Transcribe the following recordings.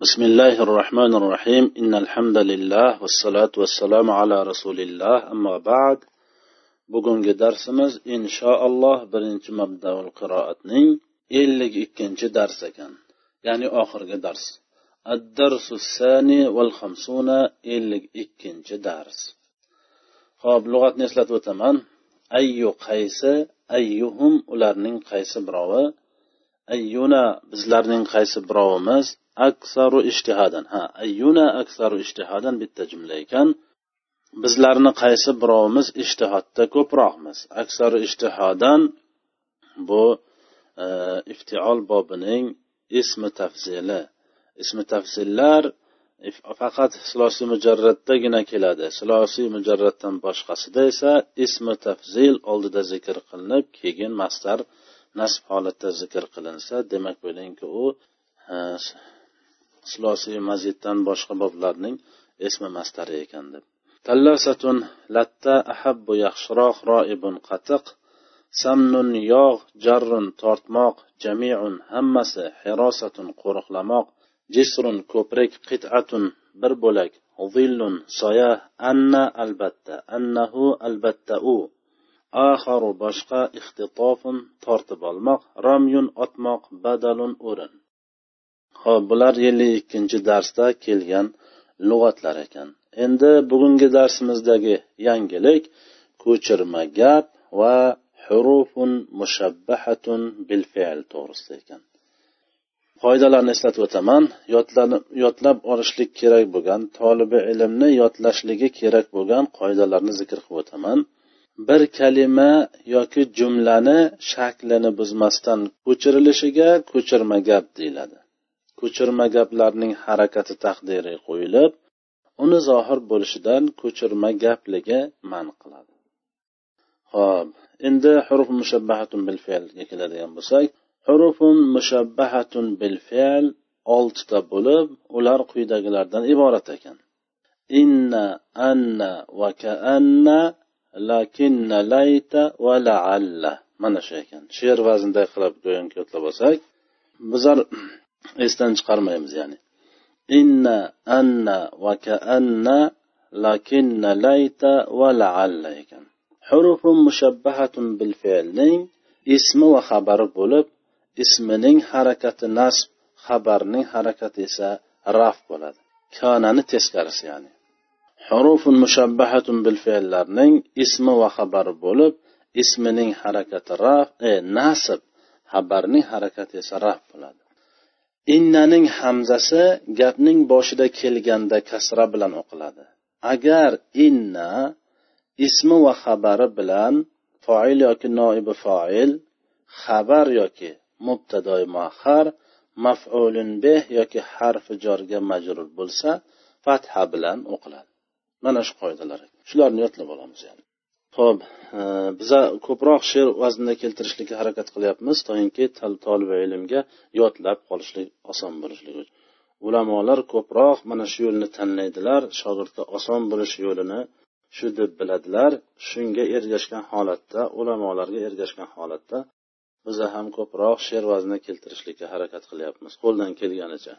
بسم الله الرحمن الرحيم إن الحمد لله والصلاة والسلام على رسول الله أما بعد bugungi darsimiz inshaalloh birinchi mabdaul qiroatning ellik ikkinchi dars ekan ya'ni oxirgi dars addarsu sani val hamsuna ellik ikkinchi dars ho'p lug'atni eslatib o'taman ayyu qaysi ayyuhum ularning qaysi birovi ayyuna bizlarning qaysi birovimiz Aksaru ishtihadan ha ayyuna aksaru ishtihadan bitta jumla ekan. Bizlarni qaysi birovimiz ishtihodda ko'proqmiz? Aksaru ishtihodan bu e, iftiol bobining ismi tafzili. Ismi tafsillar faqat silosiy mujarratdagina keladi. Silosiy mujarratdan boshqasida esa ismi tafzil oldida zikr qilinib keyin mastar nasb holatda zikr qilinsa demak bilingki u e, e, silosiy maziddan boshqa boblarning ismi mastari ekan deb. Tallasatun latta ahabbu yaxshiroq roibun qatiq samnun yog' jarrun tortmoq jamiun hammasi hirosatun qo'riqlamoq jisrun ko'prik qit'atun bir bo'lak zillun soya anna albatta annahu albatta u. Axaru boshqa ixtitofun tortib olmoq ramyun otmoq badalun o'rin. Ho'p bular ellik ikkinchi darsda kelgan lug'atlar ekan. Endi bugungi darsimizdagi yangilik ko'chirma gap va hurufun mushabbahatun bil fe'l to'g'risida ekan. Qoidalarni eslatib o'taman. Yodlab olishlik kerak bo'lgan tolibi ilmni yodlashligi kerak bo'lgan qoidalarni zikr qilib o'taman. Bir kalima yoki jumlani shaklini buzmasdan ko'chirilishiga ko'chirma gap deyiladi. Ko'chirma gaplarning harakati taqdiri qo'yilib uni zohir bo'lishidan ko'chirma gapligi man qiladi. Ho'p endi huruf mushabbahatun bil fe'lga keladigan bo'lsak hurufun mushabbahatun bil fe'l oltita bo'lib ular quyidagilardan iborat ekan. Inna anna va kaanna lakinna layta va laalla. Mana shu ekan. She'r vaznday qilib go'yoki o'tlab olsak bizlar esdan chiqarmaymiz ya'ni. Inna anna va kaanna lakinna layta va laalla ekan. Hurufun mushabbahatun bil fe'lning ismi va xabari bo'lib ismining harakati nasb xabarning harakati esa raf bo'ladi. Kanani teskarisi ya'ni. Hurufun mushabbahatun bil fe'llarning ismi va xabari bo'lib ismining harakati raf e, nasb xabarning harakati esa raf bo'ladi. Innaning hamzasi gapning boshida kelganda kasra bilan o'qiladi. Agar inna ismi va xabari bilan foil yoki noibi foil xabar yoki mubtadoi muahhar maf'ulun bih yoki harfi jorga majrur bo'lsa fatha bilan o'qiladi. Mana shu qoidalar. Shularni yodlab olamiz yani. Ho'p e, biza ko'proq she'r vaznida keltirishlikka harakat qilyapmiz toinki tolib ilmga yodlab qolishlik oson bo'lishligi uchun. Ulamolar ko'proq mana shu yo'lni tanlaydilar shogirdga oson bo'lish yo'lini shu deb biladilar. Shunga ergashgan holatda ulamolarga ergashgan holatda biza ham ko'proq she'r vaznida keltirishlikka harakat qilyapmiz. Qo'ldan kelganicha.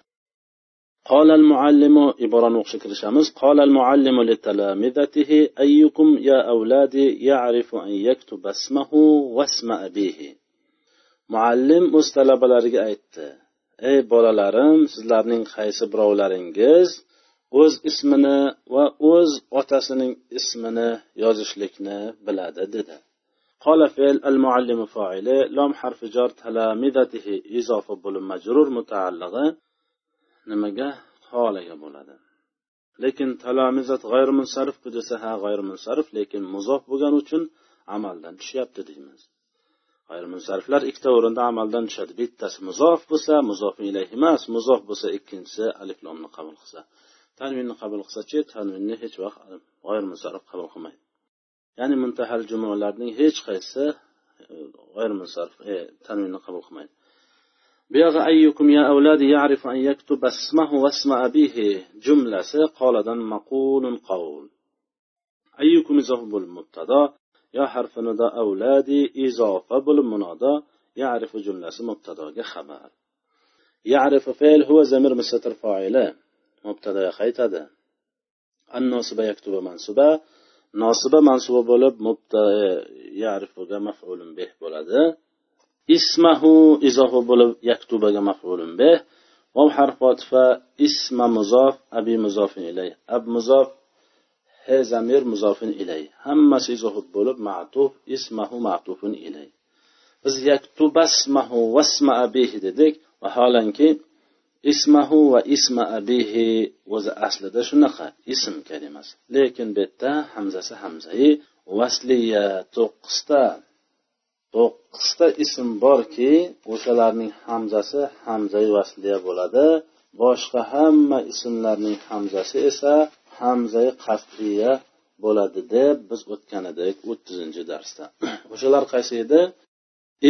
قال المعلم عبارة o'qishga kirishamiz قال المعلم لتلامذته أيكم يا أولادي يعرف أن يكتب اسمه واسم أبيه muallim o'z talabalariga aytdi ey bolalarim sizlarning qaysi birovlaringiz o'z ismini va o'z otasining ismini yozishlikni biladi dedi قال فعل المعلم فاعل لام حرف جر تلامذته إضافة بول مجرور متعلقة nimaga? Holaga bo'ladi. Lekin talamizat g'ayrimunsarifku desa ha g'ayrimunsarif lekin muzof bo'lgani uchun amaldan tushyapti deymiz. G'ayrimunsariflar ikkita o'rinda amaldan tushadi. Bittasi muzof bo'lsa muzof ilayhi emas muzof bo'lsa ikkinchisi aliflomni qabul qilsa. Tanvinni qabul qilsachi tanvinni hech vaqt g'ayrimunsarif qabul qilmaydi. Ya'ni muntahal jumlalarning hech qaysi e, g'ayrimunsarif e, tanvinni qabul qilmaydi. بيغ أيكم يا أولادي يعرف أن يكتب اسمه واسم أبيه. جملة قال مقول قول. أيكم إضافة بالمبتدا يا حرف ندا أولادي. إضافة بالمنادى يعرف جملة مبتدا خبر. يعرف فعل هو زمير مستر فاعله. مبتدا خيتدا الناصب يكتب منصوبة. ناصب منصوبة بولب مبتدا يعرف مفعول به بولده. ismahu izofi bo'lib yaktubaga maf'ulun bih vav harfi otifa isma muzof abi muzofin ilay. Ab muzof he zamir muzofin ilay. Hammasi izohib bo'lib matuf ismahu matufun ilay. Biz yaktubasmahu vasma abihi dedik. Vaholanki ismahu va isma abihi o'zi aslida shunaqa ism kalimasi. Lekin bu yerda hamzasi hamzai vasliya to'qqizta. To'qqizta ism borki o'shalarning hamzasi hamzai vasliya bo'ladi. Boshqa hamma ismlarning hamzasi esa hamzai qat'iya bo'ladi deb biz o'tgan edik o'ttizinchi darsda. O'shalar qaysi edi?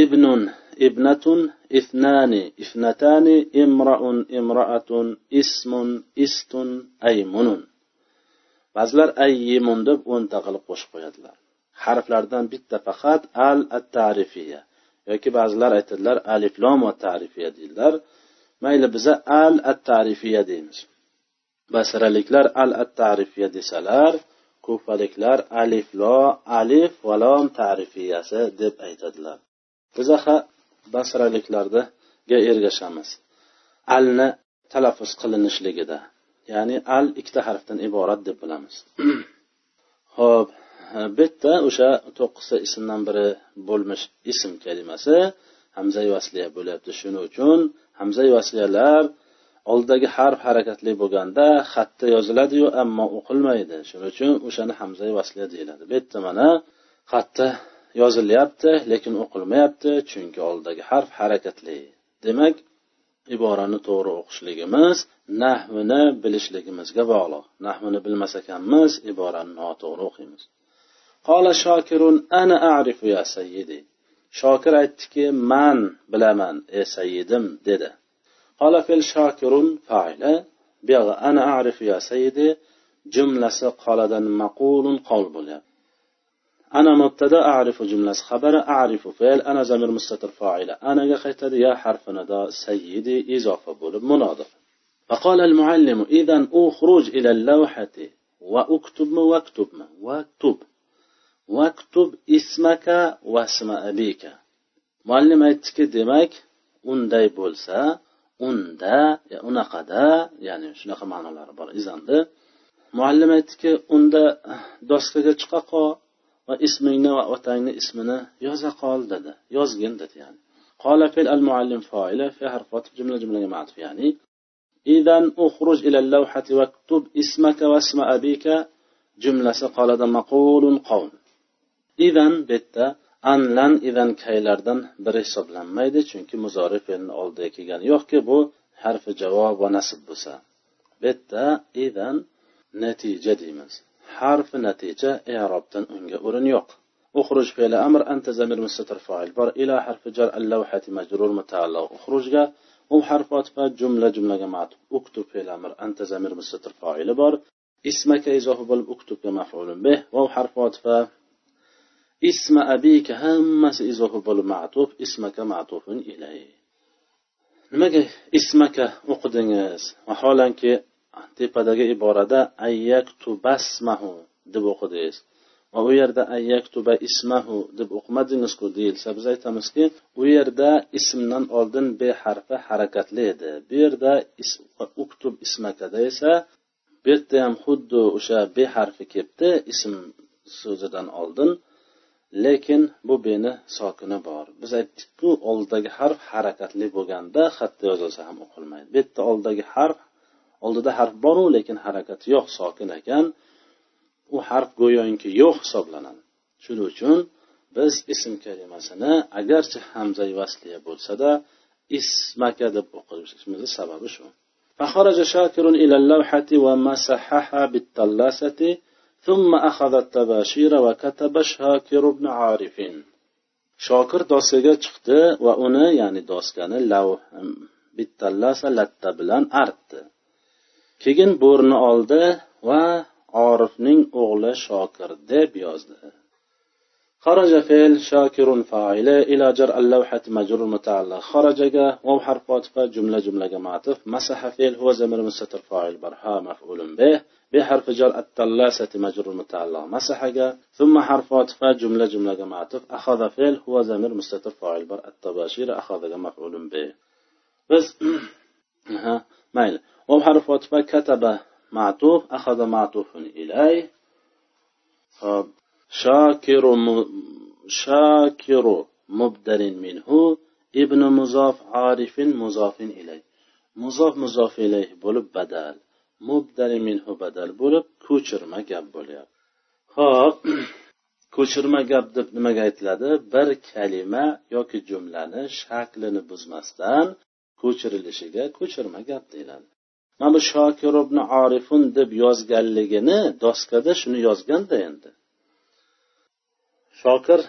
Ibnun ibnatun ithnani ifnatani imraun imraatun ismun istun aymunun. Ba'zilar ayyimun deb o'nta qilib qo'shib qo'yadilar. Harflardan bitta faqat al at tarifiya yoki ba'zilar aytadilar aliflom va tarifiya deydilar. Mayli biza al at tarifiya deymiz. Basraliklar al at tarifiya desalar kufaliklar aliflo alif va lom tarifiyasi deb aytadilar. Biza basraliklarga ergashamiz. Alni talaffuz qilinishligida. Ya'ni al ikkita harfdan iborat deb bilamiz. Ho'p bitta o'sha to'qqizta ismdan biri bo'lmish ism kalimasi hamza vasliya bo'lyapti. Shuning uchun hamza vasliyalar oldidagi harf harakatli bo'lganda xatda yoziladiyu ammo o'qilmaydi. Shuning uchun o'shani hamza vasliya deyiladi. Bu yerda mana xatda yozilyapti lekin o'qilmayapti chunki oldidagi harf harakatli. Demak iborani to'g'ri o'qishligimiz nahvini bilishligimizga bog'liq. Nahvini bilmas ekanmiz iborani noto'g'ri o'qiymiz. قال شاكر أنا أعرف يا سيدي. شاكر أتك من بلا من يا سيدم دده قال في الشاكر فاعل بيغ أنا أعرف يا سيدي جملة قالدا مقول قول بلا أنا مبتدا أعرف جملة خبر أعرف فعل. أنا زمير مستتر فاعل أنا يخيتد يا حرف ندا سيدي إضافة بول منادف فقال المعلم إذا أخرج إلى اللوحة وأكتب وأكتب, وأكتب. واكتب اسمك واسم أبيك muallim aytdiki demak unday bo'lsa unda unaqada ya'ni shunaqa ma'nolari bor izanni muallim aytdiki unda doskaga chiqa qol va ismingni va otangni ismini yoza qol dedi yozgin dedi ya'ni قال فعل المعلم فاعل في حرفات جملة جملة معطف يعني إذا أخرج إلى اللوحة واكتب اسمك واسم أبيك جملة قال مقول قول إذا bitta anlan idan kaylardan biri hisoblanmaydi chunki muzori fe'lni oldiga kelgani yo'qki bu harfi javob va nasib bo'lsa bu yerda idan natija deymiz harfi natija i'robdan unga o'rin yo'q اخرج فعل امر انت زمير مستتر فاعل بر الى حرف جر اللوحه مجرور متعلق اخرجها هو حرف عطف جمله جمله جماعت اكتب فعل امر انت زمير مستتر فاعل بر اسمك اضافه بل اكتب مفعول به وهو حرف عطف ismi abika hammasi izofi bo'lib matuf ismaka matufun ilay. Nimaga ismaka o'qidingiz? Vaholanki tepadagi iborada ayyaktubasmahu deb o'qidingiz. Va u yerda ayyaktuba ismahu deb o'qimadingizku deyilsa biz aytamizki u yerda ismdan oldin be harfi harakatli edi. Bu yerda is, uktub ismakada esa bu yerda ham xuddi o'sha be harfi kelibdi ism so'zidan oldin. lekin bu beni sokini bor biz aytdikku oldidagi harf harakatli bo'lganda xatda yozilsa ham o'qilmaydi bu yerda oldidagi harf oldida harf boru lekin harakati yo'q sokin ekan u harf go'yoki yo'q hisoblanadi shuning uchun biz ism kalimasini agarchi hamza vasliya bo'lsada ismaka deb o'qishimizni sababi shu فخرج شاكر إلى اللوحة ومسحها بالتلاسة ثم أخذ التباشير وكتب شاكر بن عارف shokir doskaga chiqdi va uni ya'ni doskani lav bittallasa latta bilan artdi keyin bo'rni oldi va orifning o'g'li shokir deb yozdi خرج فعل شاكر فاعل إلى جر اللوحة مجرور متعلق خرج واو حرف عطف جملة جملة معطف مسح فعل هو زمر مستتر فاعل برها مفعول به بحرف جر التلاسة مجرور متعلق مسح ثم حرف عطف جملة جملة معطف أخذ فعل هو زمر مستتر فاعل بر التباشير. أخذ مفعول به. بس ها مايل. واو حرف عطف كتب معطوف. أخذ معطوف إليه. شاكر شاكر مبدل منه. ابن مضاف عارف مضاف إليه. مضاف مضاف إليه mubdali minhu badal bo'lib ko'chirma gap bo'lyapti. Ho'p ko'chirma gap deb nimaga aytiladi? Bir kalima yoki jumlani shaklini buzmasdan ko'chirilishiga ko'chirma gap deyiladi. Mana bu shokir ibn orifun deb yozganligini doskada shuni yozganda endi. Shokir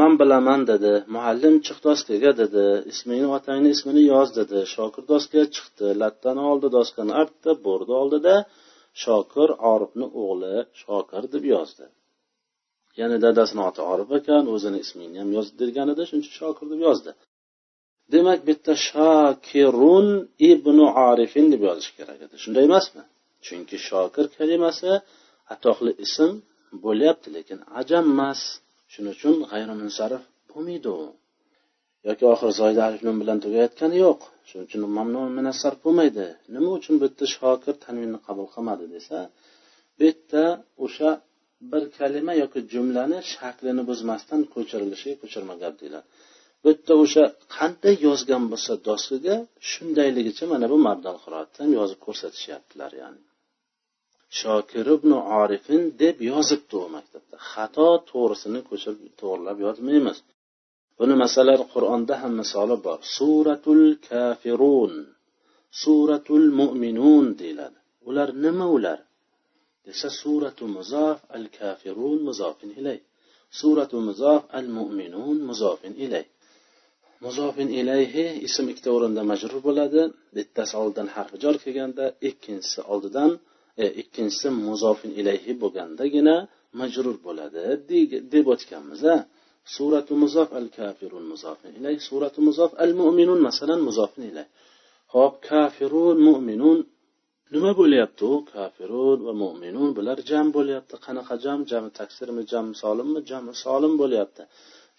man bilaman dedi muallim chiq doskaga dedi ismingni otangni ismini yoz dedi shokir doskaga chiqdi lattani oldi doskani artdi bordi oldida shokir orifni o'g'li shokir deb yozdi. Ya'ni dadasini oti orif ekan o'zini ismini ham yoz degan edi shuning uchun shokir deb yozdi. Demak bu yerda shokirun ibnu arifin deb yozish kerak edi. Shunday emasmi? Chunki shokir kalimasi atoqli ism bo'lyapti lekin ajam emas shuning uchun g'ayrimunsarif bo'lmaydi u. Yoki oxiri zoyda alif nun bilan tugayotgani yo'q. Shuning uchun mamnun minassarf bo'lmaydi. Nima uchun bu yerda shokir tanvinni qabul qilmadi desa bu yerda o'sha bir kalima yoki jumlani shaklini buzmasdan ko'chirilishiga ko'chirma gap deyiladi. Bu yerda o'sha qanday yozgan bo'lsa doskaga shundayligicha mana bu mabdal qiroatda ham yozib ko'rsatishyaptilar ya'ni. Shokir ibn orifin deb yozibdi u maktabda. Xato to'g'risini ko'chirib to'g'irlab yozmaymiz. Buni masalan qur'onda ham misoli bor. Suratul kafirun. Suratul mo'minun deyiladi. Ular nima ular? Desa suratu muzof al kafirun muzofin ilay. Suratu muzof al mo'minun muzofin ilay. Muzofin ilayhi ism ikkita o'rinda majrur bo'ladi. Bittasi oldidan harfi jor kelganda ikkinchisi oldidan E, ikkinchisi muzofin ilayhi bo'lgandagina majrur bo'ladi deb o'tganmiz suratu muzof al kafirun muzofin ilayh suratu muzof al mu'minun masalan muzofin ilayh hop kafirun mu'minun nima bo'lyapti u? Kafirun va mo'minun bular jam bo'lyapti. Qanaqa jam? Jami taksirmi jami solimmi? Jami solim bo'lyapti.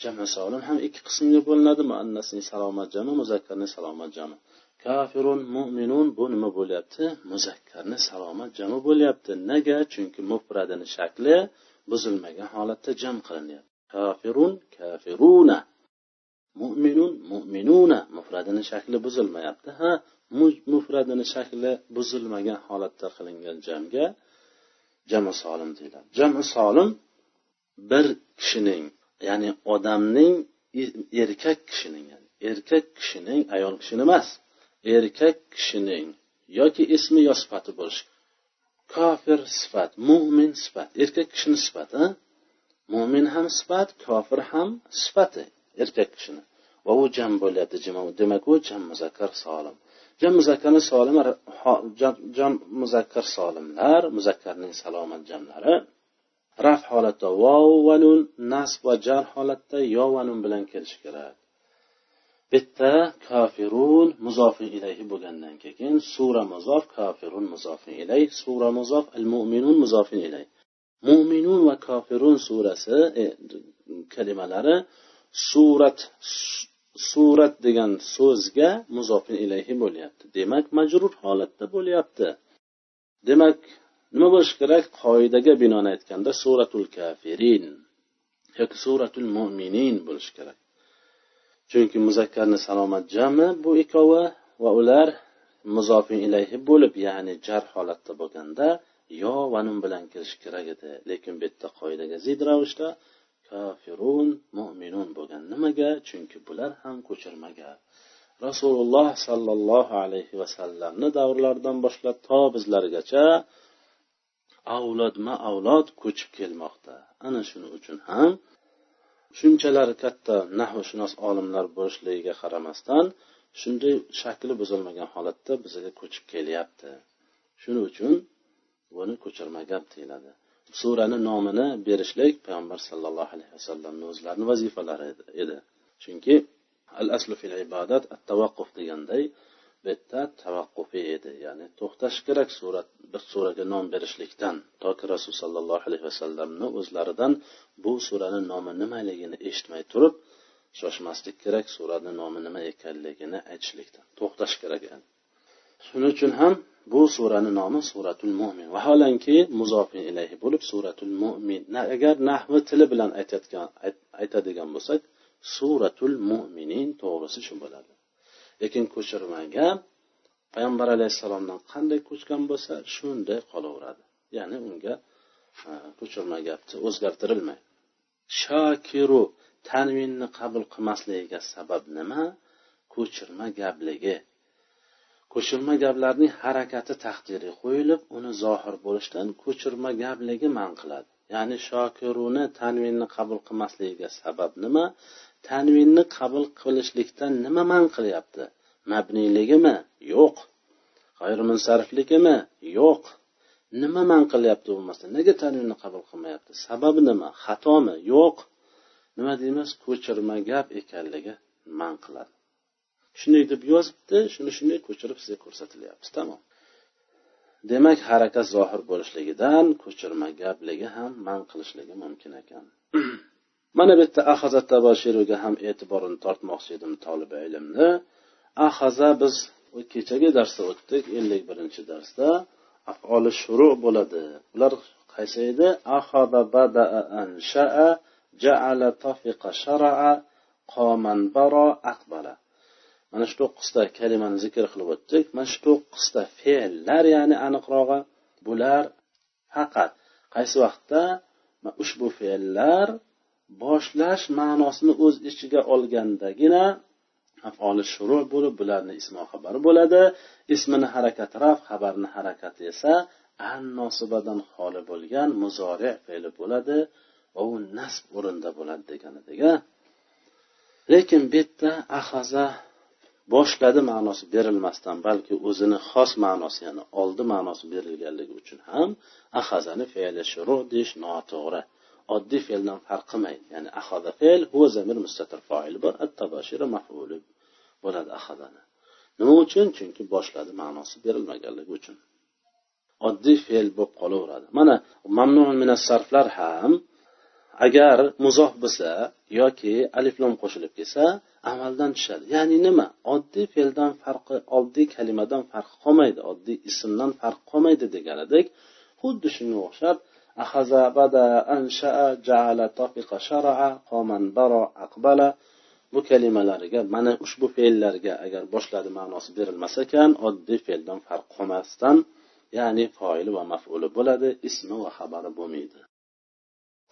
Jami solim ham ikki qismga bo'linadi. Muannasning salomat jami muzakkarning salomat jami. Kafirun mo'minun bu nima bo'lyapti? Muzakkarni salomat jami bo'lyapti. Nega? Chunki mufradini shakli buzilmagan holatda jam qilinyapti. Kafirun kafiruna. Mo'minun mo'minuna mufradini shakli buzilmayapti ha? Mufradini shakli buzilmagan holatda qilingan jamga jami solim deyiladi. Jami solim bir kishining ya'ni odamning erkak kishining yani erkak kishining ayol kishini emas erkak kishining yoki ismi yo sifati bo'lishi. Kofir sifat mo'min sifat. Erkak kishini sifati mo'min ham sifat kofir ham sifati erkak kishini. Va u jam bo'lyapti demak u jam muzakkar solim. Jam muzakkarni solim jam muzakkar solimlar muzakkarning salomat jamlari raf holatda vov va nun nasb va jar holatda yo va nun bilan kelishi kerak. Bitta kofirun muzofi ilayhi bo'lgandan keyin sura muzof kofirun muzofi ilay sura muzof al mo'minun muzofi ilay mo'minun va kofirun surasi e, kalimalari surat surat degan so'zga muzofin ilayhi bo'lyapti. Demak majrur holatda bo'lyapti. Demak nima bo'lishi kerak? Qoidaga binoan aytganda suratul kafirin yoki suratul mo'minin bo'lishi kerak. Chunki muzakkarni salomat jami bu ikkovi va ular muzofin ilayhi bo'lib ya'ni jar holatda bo'lganda yo va nun bilan kirishi kerak edi. Lekin bu yerda qoidaga zid ravishda kafirun mo'minun bo'lgan nimaga? Chunki bular ham ko'chirmaga. Rasululloh sollallohu alayhi vasallamni davrlaridan boshlab to bizlargacha avlodma avlod ko'chib kelmoqda. Ana shuning uchun ham shunchalar katta nahvshunos olimlar bo'lishligiga qaramasdan shunday shakli buzilmagan holatda bizga ko'chib kelyapti. Shuning uchun buni ko'chirma gap deyiladi. Surani nomini berishlik payg'ambar sallallohu alayhi vasallamni o'zlarini vazifalari edi. Chunki al aslu fil ibodat at tavaqquf deganday bu tavaqqufi edi. Ya'ni to'xtash kerak surat bir suraga nom berishlikdan toki rasul sollallohu alayhi vasallamni o'zlaridan bu surani nomi nimaligini eshitmay turib shoshmaslik kerak surani nomi nima ekanligini aytishlikdan. To'xtash kerak yani. Shuning uchun ham bu surani nomi suratul mo'min vaholanki muzofi ilayhi bo'lib suratul mo'min agar nahvi tili bilan aytayotgan aytadigan bo'lsak suratul mo'minin to'g'risi shu bo'ladi. Lekin ko'chirmagan payg'ambar alayhissalomdan qanday ko'chgan bo'lsa shunday qolaveradi. Ya'ni unga e, ko'chirma gapni o'zgartirilmaydi. Shokiru tanvinni qabul qilmasligiga sabab nima? Ko'chirma gapligi. Ko'chirma gaplarning harakati taqdiriy qo'yilib uni zohir bo'lishdan ko'chirma gapligi man qiladi. Ya'ni shokiruni tanvinni qabul qilmasligiga sabab nima? Tanvinni qabul qilishlikdan nima man qilyapti? Mabniyligimi? Yo'q. G'ayrimunsarifligimi? Yo'q. Nima man qilyapti bo'lmasa nega tanvinni qabul qilmayapti? Sababi nima? Xatomi? Yo'q. Nima deymiz? Ko'chirma gap ekanligi man qiladi. Shunday deb yozibdi shuni shunday ko'chirib sizga ko'rsatilyapti. Tamom. Demak harakat zohir bo'lishligidan ko'chirma gapligi ham man qilishligi mumkin ekan. mana bu yerda ahaza tabashiruga ham e'tiborini tortmoqchi edim tolib ilmni. Ahaza biz kechagi darsda o'tdik ellik birinchi darsda. Afoli shuru bo'ladi. Ular qaysi edi? Ahada badaa anshaa jaala tafiqa sharaa qoman baro aqbala mana shu to'qqizta kalimani zikr qilib o'tdik. Mana shu to'qqizta fe'llar ya'ni aniqrog'i bular faqat qaysi vaqtda? Ushbu fe'llar boshlash ma'nosini o'z ichiga olgandagina afoli shuru bo'lib bularni ismo xabari bo'ladi. Ismini harakati raf xabarni harakati esa an nosibadan xoli bo'lgan muzori fe'li bo'ladi va u nasb o'rinda bo'ladi degan edik lekin bu yerda ahaza boshladi ma'nosi berilmasdan balki o'zini xos ma'nosi ya'ni oldi ma'nosi berilganligi uchun ham ahazani fe'li shuru deyish noto'g'ri. Oddiy fe'ldan farq qilmaydi. Ya'ni ahoda fe'l huva zamir mustatir foili bor at tabashira mafuli bo'ladi ahadani. Nima uchun? Chunki boshladi ma'nosi berilmaganligi uchun. Oddiy fe'l bo'lib qolaveradi. Mana mamnun minas sarflar ham agar muzoh bo'lsa yoki aliflom qo'shilib kelsa amaldan tushadi. Ya'ni nima? Oddiy fe'ldan farqi oddiy kalimadan farqi qolmaydi oddiy ismdan farqi qolmaydi degan edik xuddi shunga o'xshab ahaza bada anshaa jaala tofiqa sharaa qoman baro aqbala bu kalimalariga mana ushbu fe'llarga agar boshladi ma'nosi berilmas ekan oddiy fe'ldan farq qolmasdan ya'ni foili va mafuli bo'ladi ismi va xabari bo'lmaydi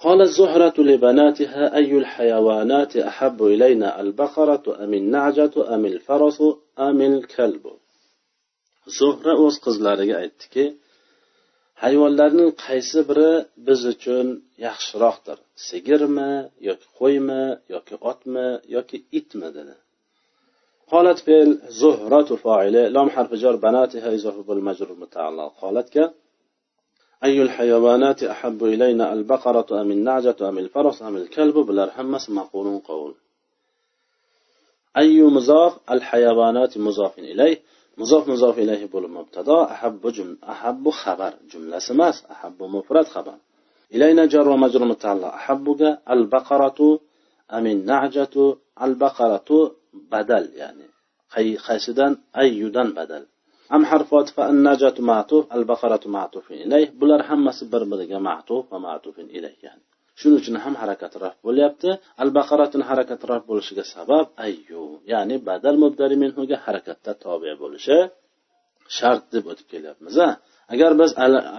قال الزهرة لبناتها أي الحيوانات أحب إلينا البقرة أم النعجة أم الفرس أم الكلب زهرة o'z qizlariga aytdiki hayvonlarning qaysi biri biz uchun yaxshiroqdir sigirmi yoki qo'ymi yoki otmi yoki itmi dedi قالت فعل زهرة فاعلة لام حرف جر بناتها إضافة بالمجرور متعلق قالت ك أي الحيوانات أحب إلينا البقرة أم النعجة أم الفرس أم الكلب بلر همس مقول قول أي مضاف الحيوانات مضاف إليه muzof muzof ilayhi bo'lib mubtado. Ahabbu jum ahabbu xabar. Jumlasi emas. Ahabbu mufrat xabar. Ilayna jar va majrur mutalla ahabbuga al baqaratu amin najatu al baqaratu badal. Ya'ni qaysidan? Ayyudan badal. Am harfi otifa an najatu ma'tuf al baqaratu ma'tufin ilayh. Bular hammasi bir biriga ma'tuf va ma'tufin ilayh ya'ni. Shuning uchun ham harakat raf bo'lyapti. Al baqaratni harakat raf bo'lishiga sabab ayyu ya'ni badal mubdari minhuga harakatda tobe bo'lishi shart deb o'tib kelyapmiz agar biz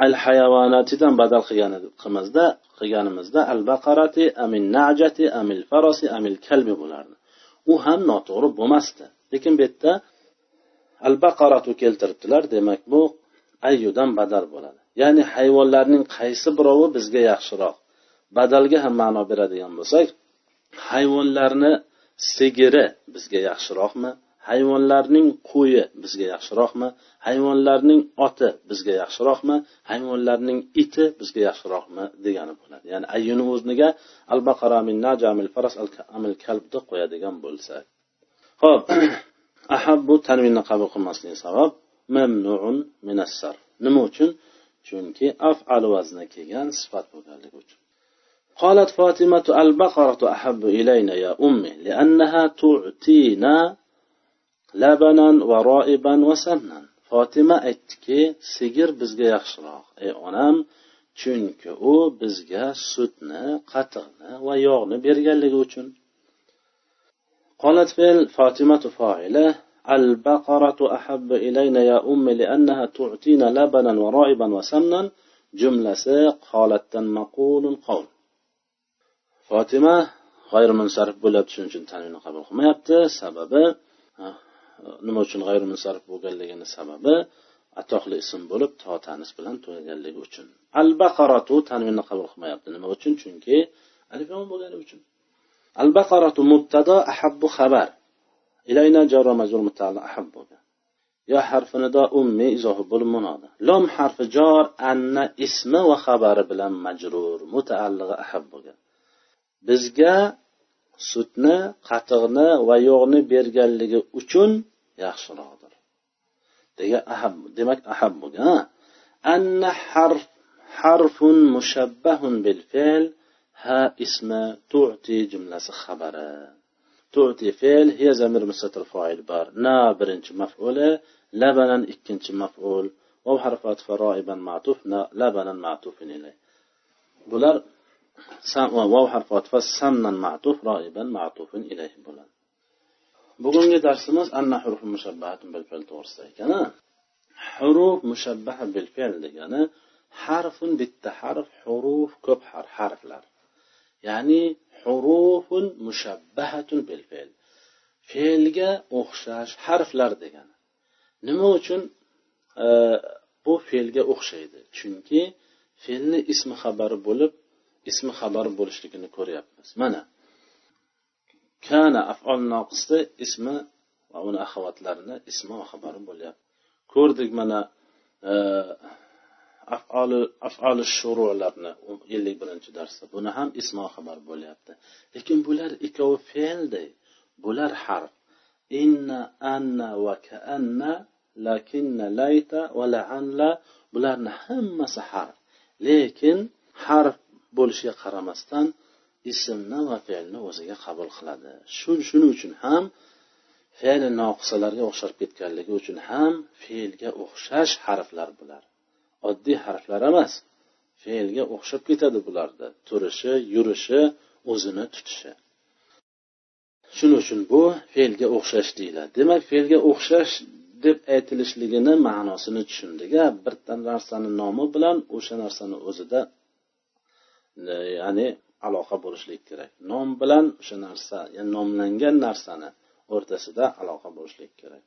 al hayvonatidan badal qilganimizda qilganimizda al baqarati amil najati amil farosi amil kalbi bo'lardi. U ham noto'g'ri bo'lmasdi. Lekin bu yerda al baqaratu keltiribdilar demak bu ayyudan badal bo'ladi. Ya'ni hayvonlarning qaysi birovi bizga yaxshiroq badalga ham ma'no beradigan bo'lsak hayvonlarni sigiri bizga yaxshiroqmi? Hayvonlarning qo'yi bizga yaxshiroqmi? Hayvonlarning oti bizga yaxshiroqmi? Hayvonlarning iti bizga yaxshiroqmi degani bo'ladi. Ya'ni ayyuni o'rniga al baqara min faras al amil kalbni qo'yadigan bo'lsa ho'p ahabbu tanvinni qabul qilmaslik sabab mamnuun minassar. Nima uchun? Chunki afal vazni kelgan sifat bo'lganligi uchun. قالت فاطمة البقرة أحب إلينا يا أمي لأنها تعطينا لبنا ورائبا وسمنا. fotima aytdiki sigir bizga yaxshiroq ey onam chunki u bizga sutni qatiqni va yog'ni uchun قالت فعل فاطمة فاعلة البقرة أحب إلينا يا أم لأنها تعطينا لبنا ورائبا وسمنا. جملة قالت مقول القول. Fotima g'ayrimunsarif bo'lyapti shuning uchun tanvini qabul qilmayapti. Sababi nima uchun g'ayrimunsarif bo'lganligini sababi atoqli ism bo'lib to tanis bilan tugaganligi uchun. Al baqaratu tanvinni qabul qilmayapti. Nima uchun? Chunki alif yomon bo'lgani uchun. Al baqaratu mubtado ahabbu xabar. Ilayna jaro majrur mutaalli ahab bo'lgan. Yo harfi nido ummi izohi bo'lib munoda lom harfi jor anna ismi va xabari bilan majrur mutaallig'i ahab bo'lgan. Bizga sutni qatiqni va yog'ni berganligi uchun yaxshiroqdir. Degan aham demak ahab bo'lgan anna harf harfun mushabbahun bil fe'l ha ismi tu'ti jumlasi xabari. Tu'ti fe'l hiya zamir mustatir fa'il bar na birinchi maf'uli labanan ikkinchi maf'ul. Va harfat faroiban ma'tuf na labanan ma'tufin ilay. Bular vav harfi otfa samnan ma'tuf roiban ma'tufin ilayhi bo'ladi. Bugungi darsimiz anna huruf mushabbahatun bil fe'l to'g'risida ekan huruf mushabbaha bil fe'l degani harfun bitta harf huruf ko'p harf harflar. Ya'ni hurufun mushabbahatun bil fe'l. Fe'lga o'xshash harflar degani. Nima uchun? Bu fe'lga o'xshaydi. Chunki fe'lni ismi xabari bo'lib ismi xabar bo'lishligini ko'ryapmiz. Mana kana afol noqisda ismi va uni axavatlarini ismi va xabari bo'lyapti. Ko'rdik mana e, afoli afoli shurularni ellik birinchi darsda. Buni ham ismi va xabar bo'lyapti. Lekin bular ikkovi fe'lday. Bular harf. Inna anna va kaanna lakinna layta va laanla. Bularni hammasi harf. Lekin harf bo'lishiga qaramasdan ismni va fe'lni o'ziga qabul qiladi. Shu shuning uchun ham fe'li noqisalarga o'xshab ketganligi uchun ham fe'lga o'xshash harflar bular. Oddiy harflar emas fe'lga o'xshab ketadi bularda. Turishi yurishi o'zini tutishi. Shuning uchun bu fe'lga o'xshash deyiladi. Demak fe'lga o'xshash deb aytilishligini ma'nosini tushundik bitta narsani nomi bilan o'sha narsani o'zida ya'ni aloqa bo'lishligi kerak. Nom bilan o'sha narsa ya'ni nomlangan narsani o'rtasida aloqa bo'lishligi kerak.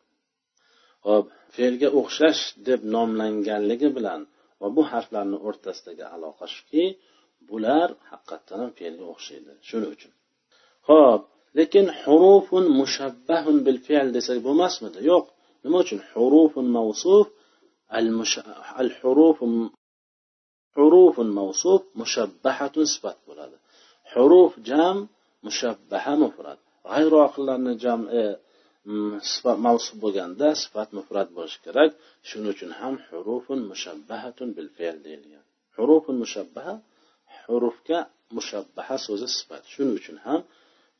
Hop fe'lga o'xshash deb nomlanganligi bilan va bu harflarni o'rtasidagi aloqa shuki bular haqiqatdan ham fe'lga o'xshaydi shuning uchun. Ho'p lekin hurufun mushabbahun bil fe'l desak bo'lmasmidi? Yo'q. Nima uchun? Hurufun mavsuf al huruf حروف موصوف مشبحة سفات بولاد. حروف جام مشبحة مفرد. غير واقل عقلان جام آه، موصوف بغاندا سفات مفرد بوشكرك شنو هم حروف مشبحة بالفعل ديليا حروف مشبحة حروف كا مشبحة سوز سفات شنو هم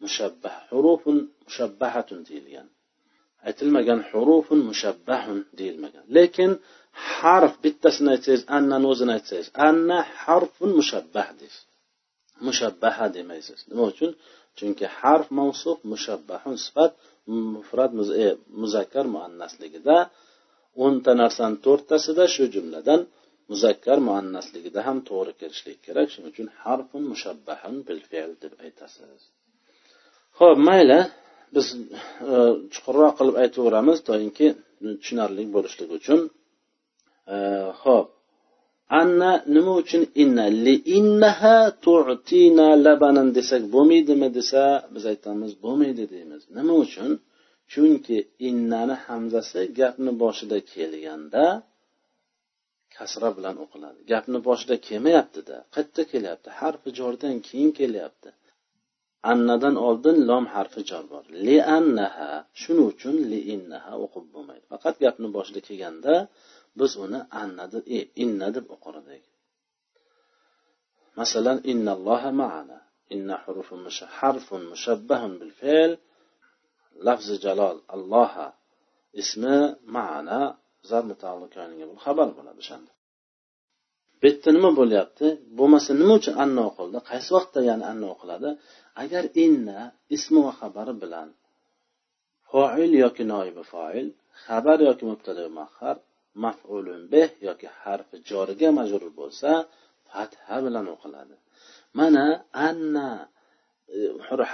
مشبحة حروف مشبحة ديليان aytilmagan hurufun mushabbahun deyilmagan. Lekin harf bittasini aytsangiz annani o'zini aytsangiz anna harfun mushabbah deysiz. Mushabbaha demaysiz. Nima uchun? Chunki harf mavsuf mushabbahun sifat mufrat e, muzakkar muannasligida o'nta narsani to'rttasida shu jumladan muzakkar muannasligida ham to'g'ri kelishligi kerak. Shuning uchun harfun mushabbahun bil fe'l deb aytasiz. Ho'p mayli. Biz e, chuqurroq qilib aytaveramiz toinki tushunarli bo'lishligi uchun. E, Ho'p anna nima uchun inna? Li innaha tu'tina labanan desak bo'lmaydimi desa biz aytamiz bo'lmaydi deymiz. Nima uchun? Chunki innani hamzasi gapni boshida kelganda kasra bilan o'qiladi. Gapni boshida kelmayaptida qayerda kelyapti? Harfi jordan keyin kelyapti. Annadan oldin lom harfi jor bor. Li annaha shuning uchun li innaha o'qib bo'lmaydi. Faqat gapni boshida kelganda biz uni anna deb e, inna deb o'qir edik masalan innalloha maana inna harfun mushabbahun bil fe'l lafzi jalol alloha ismi maana zar xabar bo'ladi o'shanda bu yerda nima bo'lyapti? Bo'lmasa nima uchun anno qildi? Qaysi vaqtda ya'ni anno qiladi? Agar inna ismi va xabari bilan foil yoki noibi foil xabar yoki mubtada mahar mafulun bih yoki harfi joriga majrur bo'lsa fatha bilan o'qiladi. Mana anna e,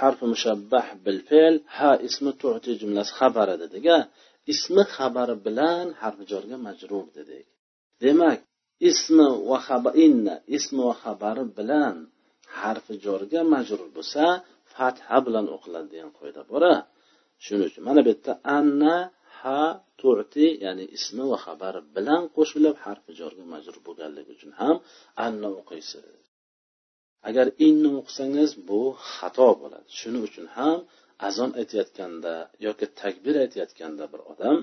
harfi mushabbah bil fe'l ha ismi tu'ti jumlasi xabari dedik ismi xabari bilan harfi jorga majrur dedik. Demak ismi va xabar inna ismi va xabari bilan harfi jorga majrur bo'lsa fatha bilan o'qiladi degan qoida bor shuning uchun mana bu yerda anna ha tu'ti ya'ni ismi va xabari bilan qo'shilib harfi jorga majrur bo'lganligi uchun ham anna o'qiysiz. Agar inni o'qisangiz bu xato bo'ladi. Shuning uchun ham azon aytayotganda yoki takbir aytayotganda bir odam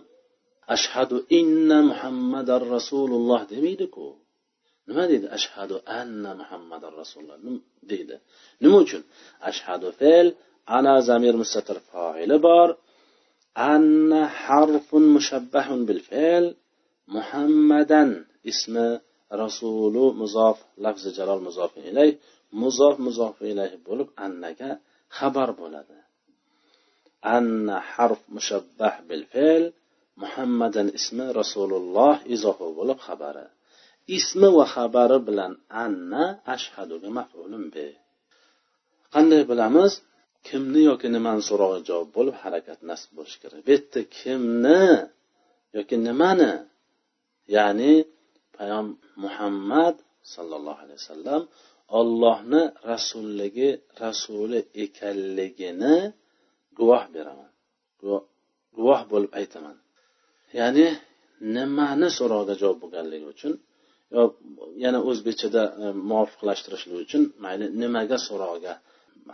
ashhadu inna muhammadar rasululloh demaydiku nima deydi ashhadu anna muhammadar rasululloh deydi nima uchun ashhadu fe'l ana zamir mustatir foili bor anna harfun mushabbahun bil fe'l muhammadan ismi rasulu muzof lafzi jalol muzof ilayh muzof muzof ilayh bo'lib annaga xabar bo'ladi anna harf mushabbah bil fe'l muhammadan ismi rasululloh izohi bo'lib xabari. Ismi va xabari bilan anna ashhaduga mafulun be. Qanday bilamiz? Kimni yoki nimani so'rog'i javob bo'lib harakat nasb bo'lishi kerak. Bu yerda kimni yoki nimani? Ya'ni payg'am muhammad sallallohu alayhi vasallam ollohni rasulligi rasuli ekanligini guvoh beraman. Guvoh bo'lib aytaman. Ya'ni nimani so'roqqa javob bo'lganligi uchun yo yana o'zbekchada e, muvofiqlashtirishlik uchun mayli nimaga so'roqga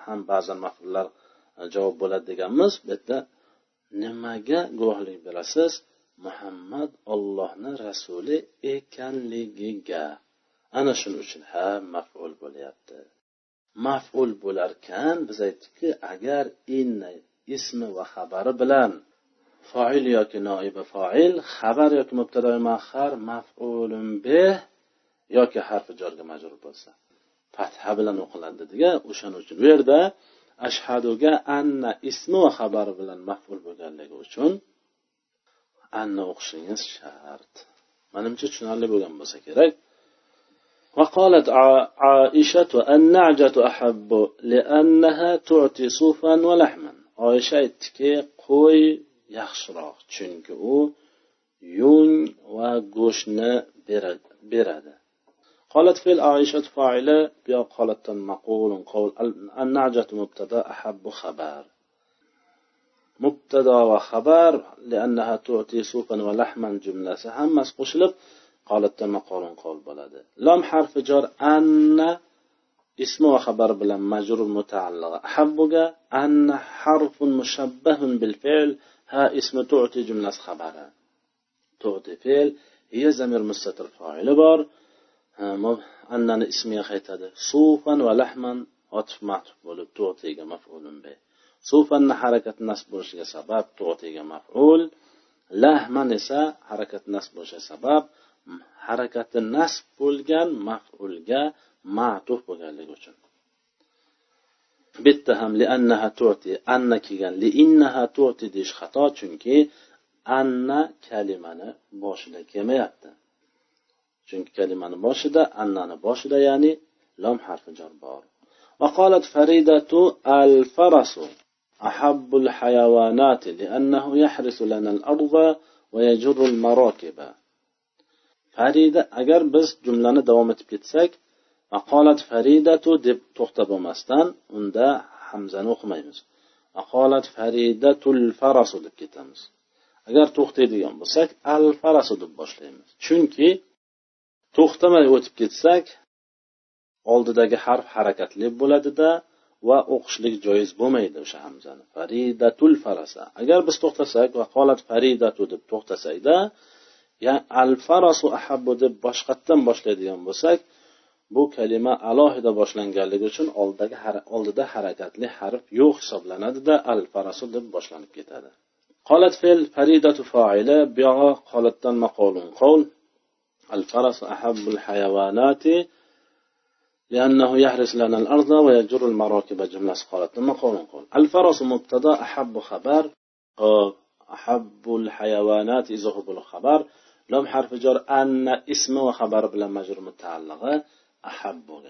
ham ba'zan mafullar e, javob bo'ladi deganmiz. Bu yerda nimaga guvohlik berasiz? Muhammad ollohni rasuli ekanligiga. Ana shuning uchun ham maful bo'lyapti. Maful bo'larkan biz aytdikki agar inna ismi va xabari bilan foil yoki noibi foil xabar yoki mubtado mahar mafulun bih yoki harfi jorga majrur bo'lsa fatha bilan o'qiladi dediga o'shaning uchun bu yerda ashhaduga anna ismi va xabari bilan maful bo'lganligi uchun anna o'qishingiz shart manimcha tushunarli bo'lgan bo'lsa kerak وقالت عائشة النعجة أحب لأنها تعطي صوفا ولحما oysha aytdiki qo'y yaxshiroq chunki u yung va go'shtni beradi قالت في العائشة فاعلة بيا قالت مقول قول النعجة مبتدا أحب خبر مبتدا وخبر لأنها تعطي صوفا ولحما جملة هم مسقوشلب قالت مقول قول بلد لام حرف جار أن ismi va xabari bilan majrur mutaalliga habbuga anna harfun mushabbahun bil fe'l ha ismi tu'ti jumlasi xabari. Tu'ti fe'l hiya zamir mustatir foili bor. Annani ismiga qaytadi. Sufan va lahman otif matuf bo'lib tu'tiga maf'ulun bi sufanni harakat nasb bo'lishiga sabab tu'tiga maf'ul. Lahman esa harakat nasb bo'lishi sabab harakati nasb bo'lgan mafulga matuf bo'lganligi uchun bitta ham li annaha tu'ti anna kelgan li innaha tu'ti deyish xato chunki anna kalimani boshida kelmayapti chunki kalimani boshida annani boshida ya'ni lom harfi jar bor وقالت فريدة الفرس أحب الحيوانات لأنه يحرس لنا الأرض ويجر المراكب farida agar biz jumlani davom etib ketsak aqolat faridatu deb to'xtab olmasdan unda hamzani o'qimaymiz. Aqolat faridatul farasu deb ketamiz. Agar to'xtaydigan bo'lsak al farasu deb boshlaymiz. Chunki to'xtamay o'tib ketsak oldidagi harf harakatli bo'ladida va o'qishlik joiz bo'lmaydi o'sha hamzani. Faridatul farasa. Agar biz to'xtasak va qolat faridatu deb to'xtasakda al farasu ahabbu deb boshqatdan boshlaydigan bo'lsak bu kalima alohida boshlanganligi uchun oldidagi oldida harakatli harf yo'q hisoblanadida al farasu deb boshlanib ketadi qolat fe'l faridatu foili buyog'i qolatdan maqolun qovl al farasu ahabbul hayavonati لأنه يحرس لنا الأرض ويجر المراكب جملة قالت ثم قول قول الفرس مبتدا أحب خبر أحب الحيوانات إذا هو الخبر لم حرف جر أن اسم خبر بلا مجر متعلقة أحب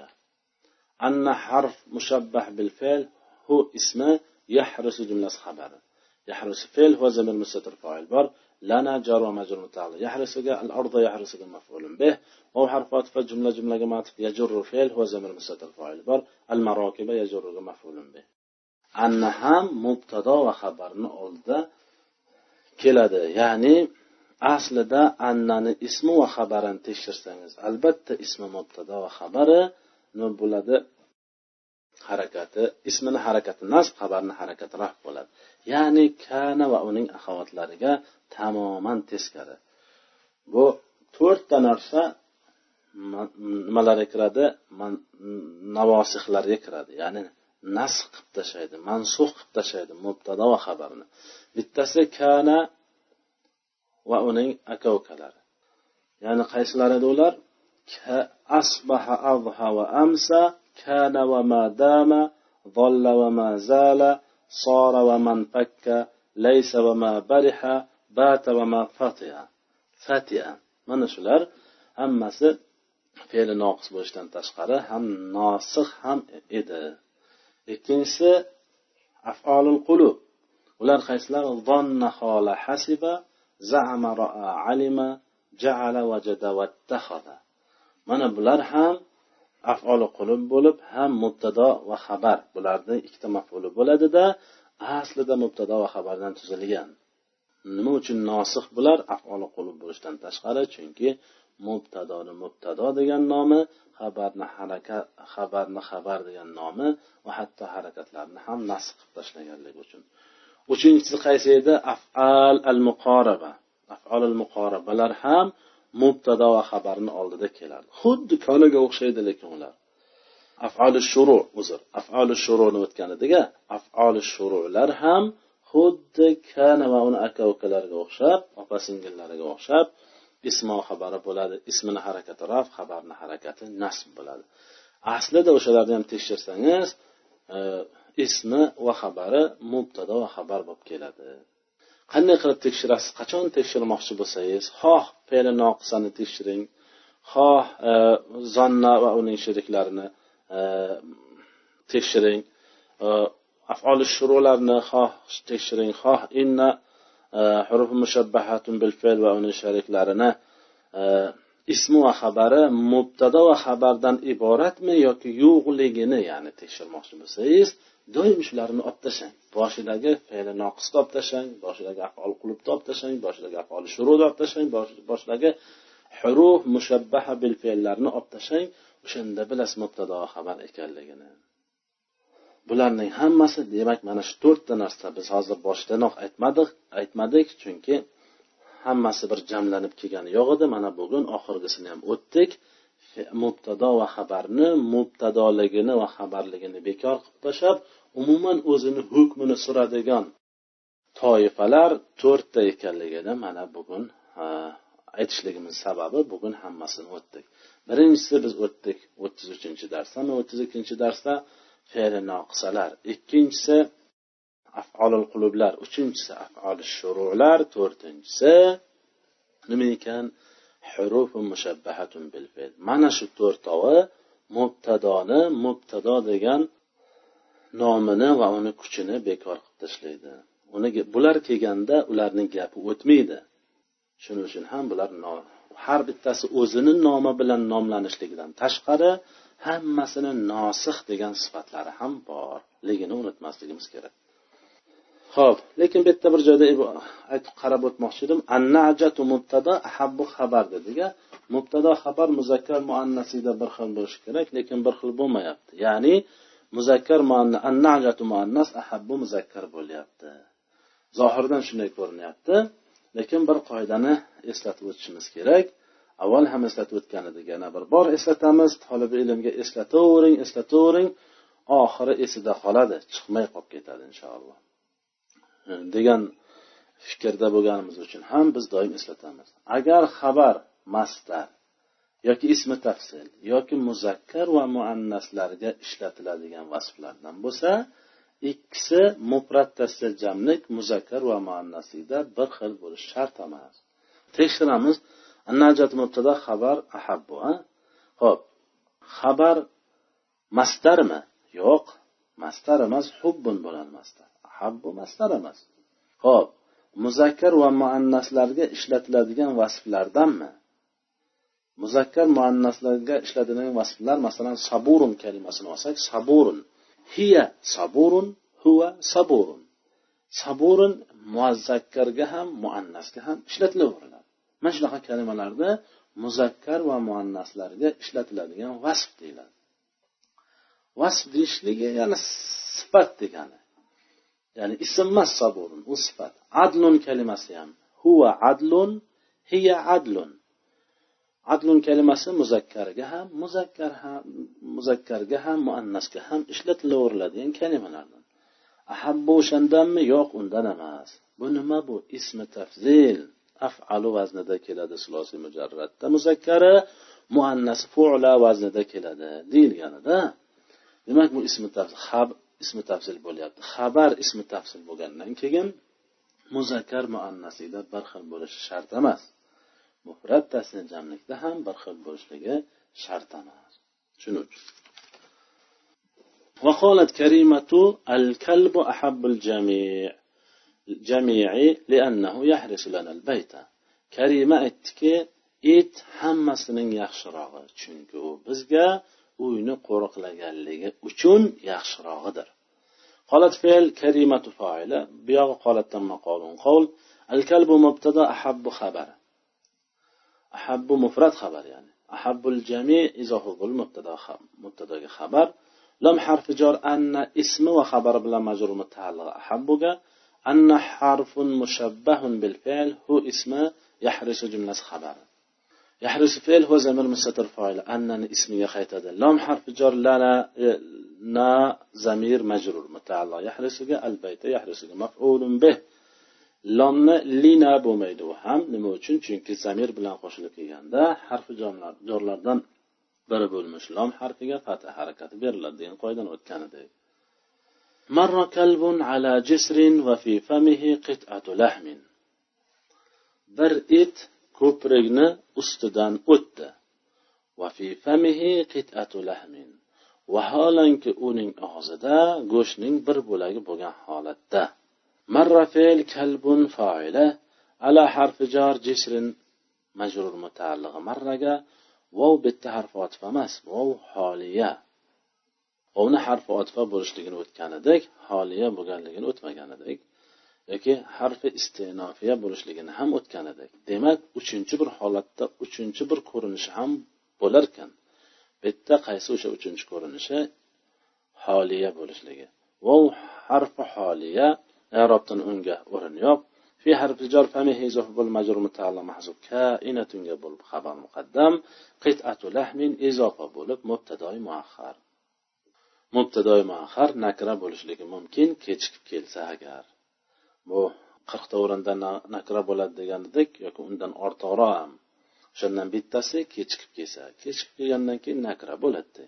أن حرف مشبه بالفعل هو اسم يحرس جملة خبر. يحرس فعل هو زمن مستتر فاعل بار لنا جار ومجر متعلق. يحرس الأرض يحرس مفعول به. أو حرف عطف جملة جملة جماعت يجر فعل هو زمن مستتر فاعل بار المراكب يجر مفعول به. أن هم مبتدا وخبرنا أولده كلا ده يعني aslida annani ismi va xabarini tekshirsangiz albatta ismi mubtado va xabari nima bo'ladi? Harakati ismini harakati nasb xabarni harakati raf bo'ladi. Ya'ni kana va uning axovatlariga tamoman teskari. Bu to'rtta narsa nimalarga kiradi? Navosihlarga kiradi. Ya'ni nasx qilib tashlaydi mansux qilib tashlaydi mubtado va xabarni bittasi kana va uning aka ukalari ya'ni qaysilari edi ular asbaha adha va amsa kana va ma dama ضل وما زال صار ومن فك ليس وما برح بات وما فتح فتح mana shular hammasi fe'li noqis bo'lishidan tashqari ham nosih ham edi ikkinchisi afolul qulub ular qaysilar zonna xola hasiba zama roa alima jaala vajada vattaxada mana bular ham afoli qulub bo'lib ham mubtado va xabar bularni ikkita mafuli bo'ladida aslida mubtado va xabardan tuzilgan nima uchun nosih bular afoli qulub bo'lishidan tashqari chunki mubtadoni mubtado degan nomi xabarni harakat xabarni xabar degan nomi va hatto harakatlarni ham nasx qilib tashlaganligi uchun uchinchisi qaysi edi? Afal al muqoraba afal al muqorabalar ham mubtado va xabarni oldida keladi. Xuddi konaga o'xshaydi lekin ular. Afali shuru uzr. Afali shuruni o'tgan edik afali shurular ham xuddi kana va uni aka ukalariga o'xshab opa singillariga o'xshab ismo xabari bo'ladi. Ismini harakati raf xabarni harakati nasb bo'ladi. Aslida o'shalarni ham tekshirsangiz e, ismi va xabari mubtado va xabar bo'lib keladi. Qanday qilib tekshirasiz? Qachon tekshirmoqchi bo'lsangiz? Xoh fe'li noqisani tekshiring. Xoh e, zonna va uning sheriklarini e, tekshiring. E, afoli shurularni xoh tekshiring. Xoh inna e, huruf mushabbahatun bil fe'l va uning sheriklarini e, ismi va xabari mubtado va xabardan iboratmi yoki yo'qligini ya'ni tekshirmoqchi bo'lsangiz doim shularni olib tashlang boshidagi fe'li noqisni olib tashlang boshidagi afol qulubni olib tashlang boshidagi afol shuruni olib tashlang boshidagi huruf mushabbaha bil fe'llarni olib tashlang o'shanda bilasiz mubtado xabar ekanligini. Bularning hammasi demak mana shu to'rtta narsa biz hozir boshidanoq aytmadik aytmadik chunki hammasi bir jamlanib kelgani yo'q edi. Mana bugun oxirgisini ham o'tdik. Mubtado va xabarni mubtadoligini va xabarligini bekor qilib tashlab umuman o'zini hukmini suradigan toifalar to'rtta ekanligini mana bugun aytishligimiz sababi bugun hammasini o'tdik. Birinchisi biz o'tdik o'ttiz uchinchi darsdami o'ttiz ikkinchi darsda fe'li noqisalar. Ikkinchisi afolul qulublar uchinchisi afoli shurular to'rtinchisi nima ekan? Hurufu mushabbahatun bil fe'l. Mana shu to'rtovi mubtadoni mubtado degan nomini va uni kuchini bekor qilib tashlaydi. Uni bular kelganda ularning gapi o'tmaydi. Shuning uchun ham bular har bittasi o'zini nomi bilan nomlanishligidan tashqari hammasini nosih degan sifatlari ham borligini unutmasligimiz kerak. Ho'p lekin bu yerda bir joyda aytib qarab o'tmoqchi edim. Annajatu mubtado ahabbu xabar dediga mubtado xabar muzakkar muannasida bir xil bo'lishi kerak lekin bir xil bo'lmayapti. Ya'ni muzakkar muannas ahabbu muzakkar bo'lyapti. Zohirdan shunday ko'rinyapti. Lekin bir qoidani eslatib o'tishimiz kerak. Avval ham eslatib o'tgan edik yana bir bor eslatamiz. Tolib ilmga eslatavering eslatavering oxiri esida qoladi. Chiqmay qolib ketadi inshaalloh. Degan fikrda bo'lganimiz uchun ham biz doim eslatamiz. Agar xabar mastar yoki ismi tafsil yoki muzakkar va muannaslarga ishlatiladigan vasflardan bo'lsa ikkisi mufrat tassil jamlik muzakkar va muannaslikda bir xil bo'lishi shart emas. Tekshiramiz. Annajat mubtada xabar ahabbu ho'p. Xabar mastarmi yo'q. Mastar emas hubbun bo'ladi mastar ahabbu mastar emas. Ho'p. Muzakkar va muannaslarga ishlatiladigan vasflardanmi? Muzakkar muannaslarga ishlatiladigan vasflar masalan saburun kalimasini olsak saburun. Hiya saburun huva saburun. Saburun muzakkarga ham muannasga ham ishlatilaveradi. Mana shunaqa kalimalarda muzakkar va muannaslarga ishlatiladigan vasf deyiladi. Vasf deyishligi ya'ni sifat degani. Ya'ni ism emas saburun u sifat. Adlun kalimasi ham. Huva adlun hiya adlun. Adlun kalimasi muzakkarga ham muzakkar ham muzakkarga ham muannasga ham ishlatilaveriladigan kalimalardan ahabbu o'shandanmi? Yo'q undan emas. Bu nima bu? Ismi tafzil. Afalu vaznida keladi sulosi mujarratda muzakkari muannas fu'la vaznida keladi deyilganida. Demak bu ismi tafzil hab ismi tafzil bo'lyapti. Xabar ismi tafzil bo'lgandan keyin muzakkar muannasida bir xil bo'lishi shart emas. mufrat tasni jamlikda ham bir xil bo'lishligi shart emas shuning uchun وقالت كريمة الكلب أحب الجميع جميع لأنه يحرس لنا البيت كريمة aytdiki it hammasining yaxshirog'i chunki u bizga uyni qo'riqlaganligi uchun yaxshirog'idir قالت فعل كريمة فاعلة بياغ قالت تم قول قول الكلب مبتدا أحب خبر أحب مفرد خبر يعني أحب الجميع إضافة المبتدا مبتدا خبر. لم حرف جار أن اسم وخبر بلا مجرور متعلق. أحبك أن حرف مشبه بالفعل هو اسم يحرس جملة خبر. يحرس فعل هو زمير مستتر فاعل. أن اسمية خيتد لم حرف جار لا لا نا زمير مجرور متعلق. يحرسك البيت يحرسك مفعول به. lomni lina bo'lmaydi u ham nima uchun chunki zamir bilan qo'shilib kelganda harfi jorlardan biri bo'lmish lom harfiga fatha harakati beriladi degan qoidadan o'tgan edik مر كلب على جسر وفي فمه قطعة لحم bir it ko'prikni ustidan o'tdi وفي فمه قطعة لحم vaholanki uning og'zida go'shtning bir bo'lagi bo'lgan holatda مر فعل كلب فاعلة على حرف جار جسر مجرور متعلق مرة واو bitta harf otifa emas vov holiya vovni harfi otifa bo'lishligini o'tgan edik holiya bo'lganligini o'tmagan edik yoki harfi istenofiya bo'lishligini ham o'tgan edik demak uchinchi bir holatda uchinchi bir ko'rinishi ham bo'larkan bu yerda qaysi o'sha uchinchi ko'rinishi holiya bo'lishligi vov harfi holiya i'robdan unga o'rin yo'q في حرف جر فمه إضافة بالمجرور متعلق محذوف كائنة bo'lib خبر مقدم قطعة لحم إضافة bo'lib مبتدأ مؤخر مبتدأ مؤخر nakra bo'lishligi mumkin kechikib kelsa agar bu qirqta o'rinda nakra bo'ladi degan edik yoki undan ortiqroq ham o'shandan bittasi kechikib kelsa kechikib kelgandan keyin nakra bo'ladi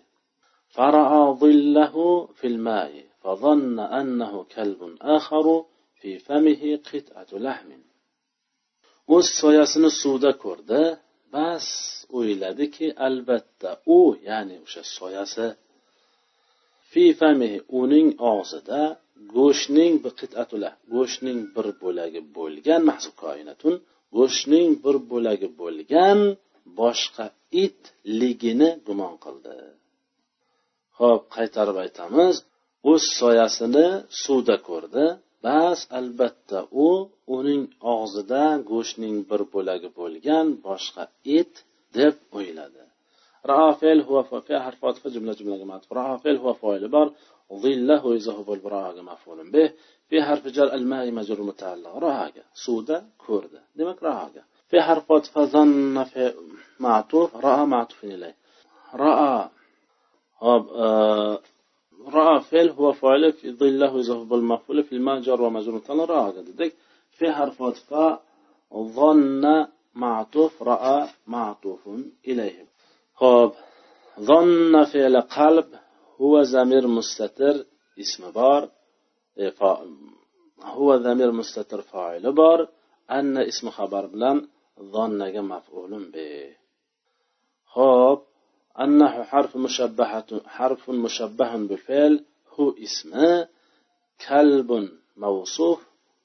فرأى ظله في الماء فظن أنه كلب آخر في فمه قطعة لحم o'z soyasini suvda ko'rdi bas o'yladiki albatta u ya'ni o'sha soyasi fi famihi uning og'zida go'shtning go'shtning bir bo'lagi bo'lgan mahzub koinatun go'shtning bir bo'lagi bo'lgan boshqa itligini gumon qildi ho'p qaytarib aytamiz o'z soyasini suvda ko'rdi bas albatta u uning og'zida go'shtning bir bo'lagi bo'lgan boshqa et deb o'yladi رافل هو فيها حرف عطف جملة جملة معطوف رافل هو فاعل بار ظله إذا هو البراء مفعول به في حرف جر الماء مجرور متعلق راها سودة كردة دمك راها في حرف عطف ظن في معطوف رأى معطوف إليه رأى آه رأى فعل هو فاعل في ظله يزهب المفعول في الماء جر مثلا رأى قدك في حرف عطف ظن معطوف. رأى معطوف إليه. خب. ظن فعل قلب هو ضمير مستتر. اسم بار. هو ضمير مستتر فاعل بار. أن اسم خبر بلن ظن مفعول به. خب. أنه حرف مشبهة حرف مشبه بالفعل هو اسم كلب موصوف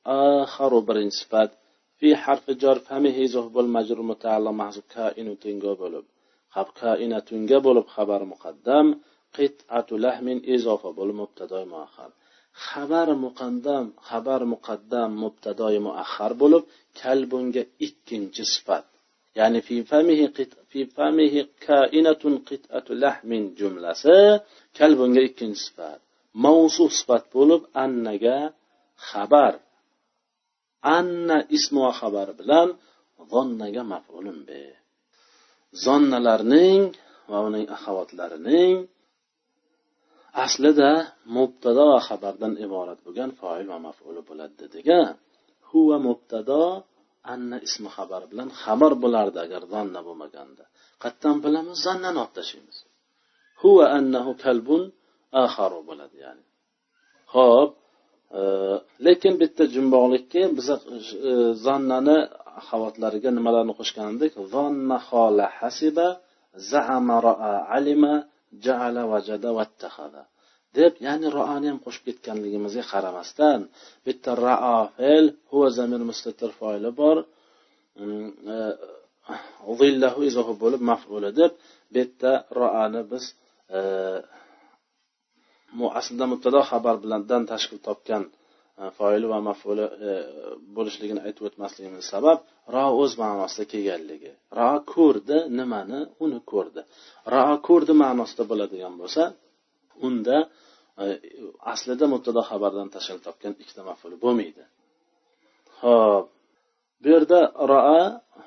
آخر برين صفات في حرف جر فهمه زهب المجر متعلق محذوف كائن تنجا بولب خب كائن تنجا بولب خبر مقدم قطعة لحم إضافة بولب مبتدا مؤخر xabar muqaddam xabar muqaddam mubtadoyi muaxar bo'lib kalbunga ikkinchi sifat ya'ni fi famihi fi famihi kainatun qit'atu lahmin jumlasi kal bunga ikkinchi sifat. Mavsu sifat bo'lib annaga xabar anna ismi va xabari bilan zonnaga maf'ulun be. Zonnalarning va uning axavotlarining aslida mubtado va xabardan iborat bo'lgan foil va maf'uli bo'ladi dedik huva mubtado anna ismi xabar bilan xabar bo'lardi agar zanna bo'lmaganda. Qayerdan bilamiz zannani olib tashlaymiz. Huva annahu kalbun axaru bo'ladi ya'ni. Ho'p e, lekin bitta jumboqlikka biz e, zannani xavotlariga nimalarni qo'shgan edik zonna xola hasiba zaama roa alima jaala vajada vattaxada. Deb ya'ni roani ham qo'shib ketganligimizga qaramasdan bitta rao fe'l huva zamir mustatir foili bor. Mm, e, zillahu izohi bo'lib maf'uli deb bu yerda roani biz e, aslida mubtado xabar bilandan tashkil topgan e, foili va maf'uli bo'lishligini aytib o'tmasligimiz sabab ro o'z ma'nosida kelganligi. Ro ko'rdi nimani? Uni ko'rdi ro ko'rdi ma'nosida bo'ladigan bo'lsa unda e, aslida mubtado xabardan tashkil topgan ikkita maful bo'lmaydi. Ho'p bu yerda roa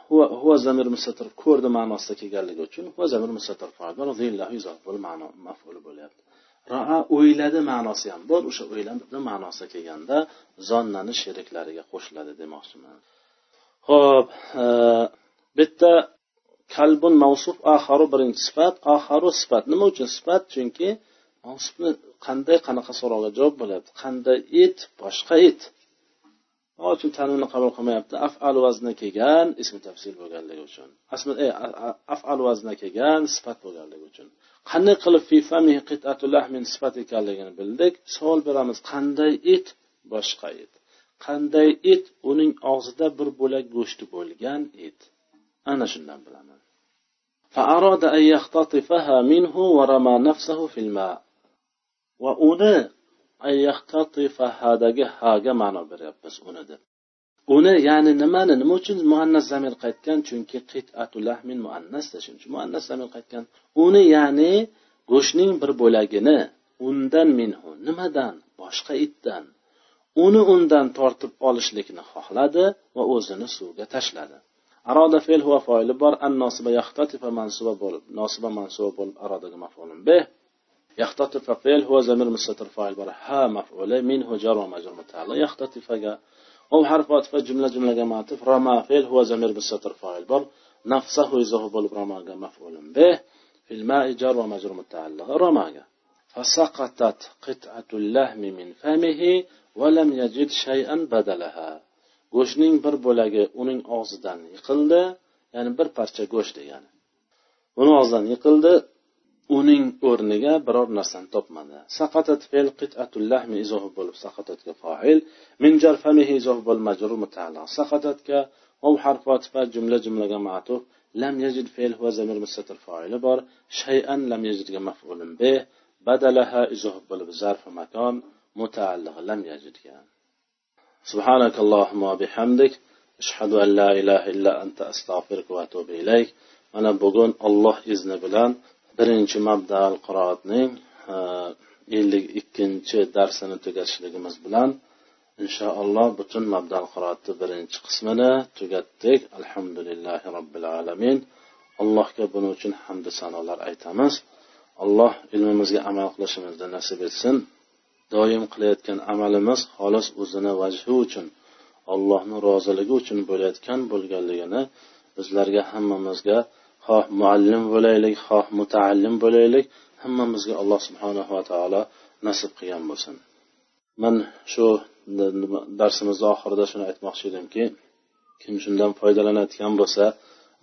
huva zamir mustatir ko'rdi ma'nosida kelganligi uchun huva zamir mustatir maful bo'lyapti. Roa o'yladi ma'nosi ham bor o'sha o'yladi ma'nosida kelganda zonnani sheriklariga qo'shiladi demoqchiman. Ho'p e, bitta kalbun mavsuf aharu birinchi sifat aharu sifat nima uchun sifat? Chunki mavsufni qanday qanaqa so'rovga javob bo'lyapti qanday it boshqa it nima uchun tanvini qabul qilmayapti afal vaznga kelgan ismi tafsil bo'lganligi uchun asli e, afal vaznga kelgan sifat bo'lganligi uchun qanday qilib fi famihi lahmin sifat ekanligini bildik savol beramiz qanday it boshqa it qanday it uning og'zida bir bo'lak go'shti bo'lgan it ana shundan bilaman فأراد أن يختطفها منه ورمى نفسه في الماء Va uni hadagi haga ma'no beryapmiz uni deb. Uni ya'ni nimani nima uchun muannas zamir qaytgan? Chunki qitatu lahmin muannasda shuning uchun muannas zamir qaytgan. Uni ya'ni go'shtning bir bo'lagini undan minhu nimadan? Boshqa itdan. Uni undan tortib olishlikni xohladi va o'zini suvga tashladi. Aroda fe'l huva foili bor. An nosiba yaxtatifa mansuba bo'lib nosiba mansuba bo'lib arodaga maf'ulun bih يختطف فعل هو زمير مستتر فاعل برا ها مفعول منه جر ومجرور متعلق يختطف أو حرف عطف جملة جملة معطف رمى فعل هو زمير مستتر فاعل بر نفسه يذهب رمى مفعول به في الماء جر ومجرور متعلق رمى فسقطت قطعة اللحم من فمه ولم يجد شيئا بدلها go'shtning bir bo'lagi uning og'zidan yiqildi ya'ni bir parcha go'sht degani uni og'zidan yiqildi uning o'rniga biror narsani topmadi saqatat fe'l qit'atul lahmi izohi bo'lib saqatatga foil min jarfamihi izohi bo'l majrur mutaalliq saqatatga ov harfot fa jumla jumlaga ma'tuf lam yajid fe'l huwa zamir mustatir foili bor shay'an lam yajidga maf'ulun bih badalaha izohi bo'lib zarf makon mutaalliq lam yajidga سبحانك اللهم وبحمدك أشهد أن لا إله إلا أنت أستغفرك وأتوب إليك mana bugun olloh izni bilan birinchi mabdal qiroatning e, ellik ikkinchi darsini tugatishligimiz bilan inshaalloh butun mabdal qiroatni birinchi qismini tugatdik. Alhamdulillahi robbil alamin. Allohga buning uchun hamdu sanolar aytamiz. Alloh ilmimizga amal qilishimizni nasib etsin. Doim qilayotgan amalimiz xolis o'zini vajhi uchun allohni roziligi uchun bo'layotgan bo'lganligini bizlarga hammamizga xoh muallim bo'laylik xoh mutaallim bo'laylik. Hammamizga alloh subhanahu va taolo nasib qilgan bo'lsin. Man shu darsimizni oxirida shuni aytmoqchi edimki kim shundan foydalanayotgan bo'lsa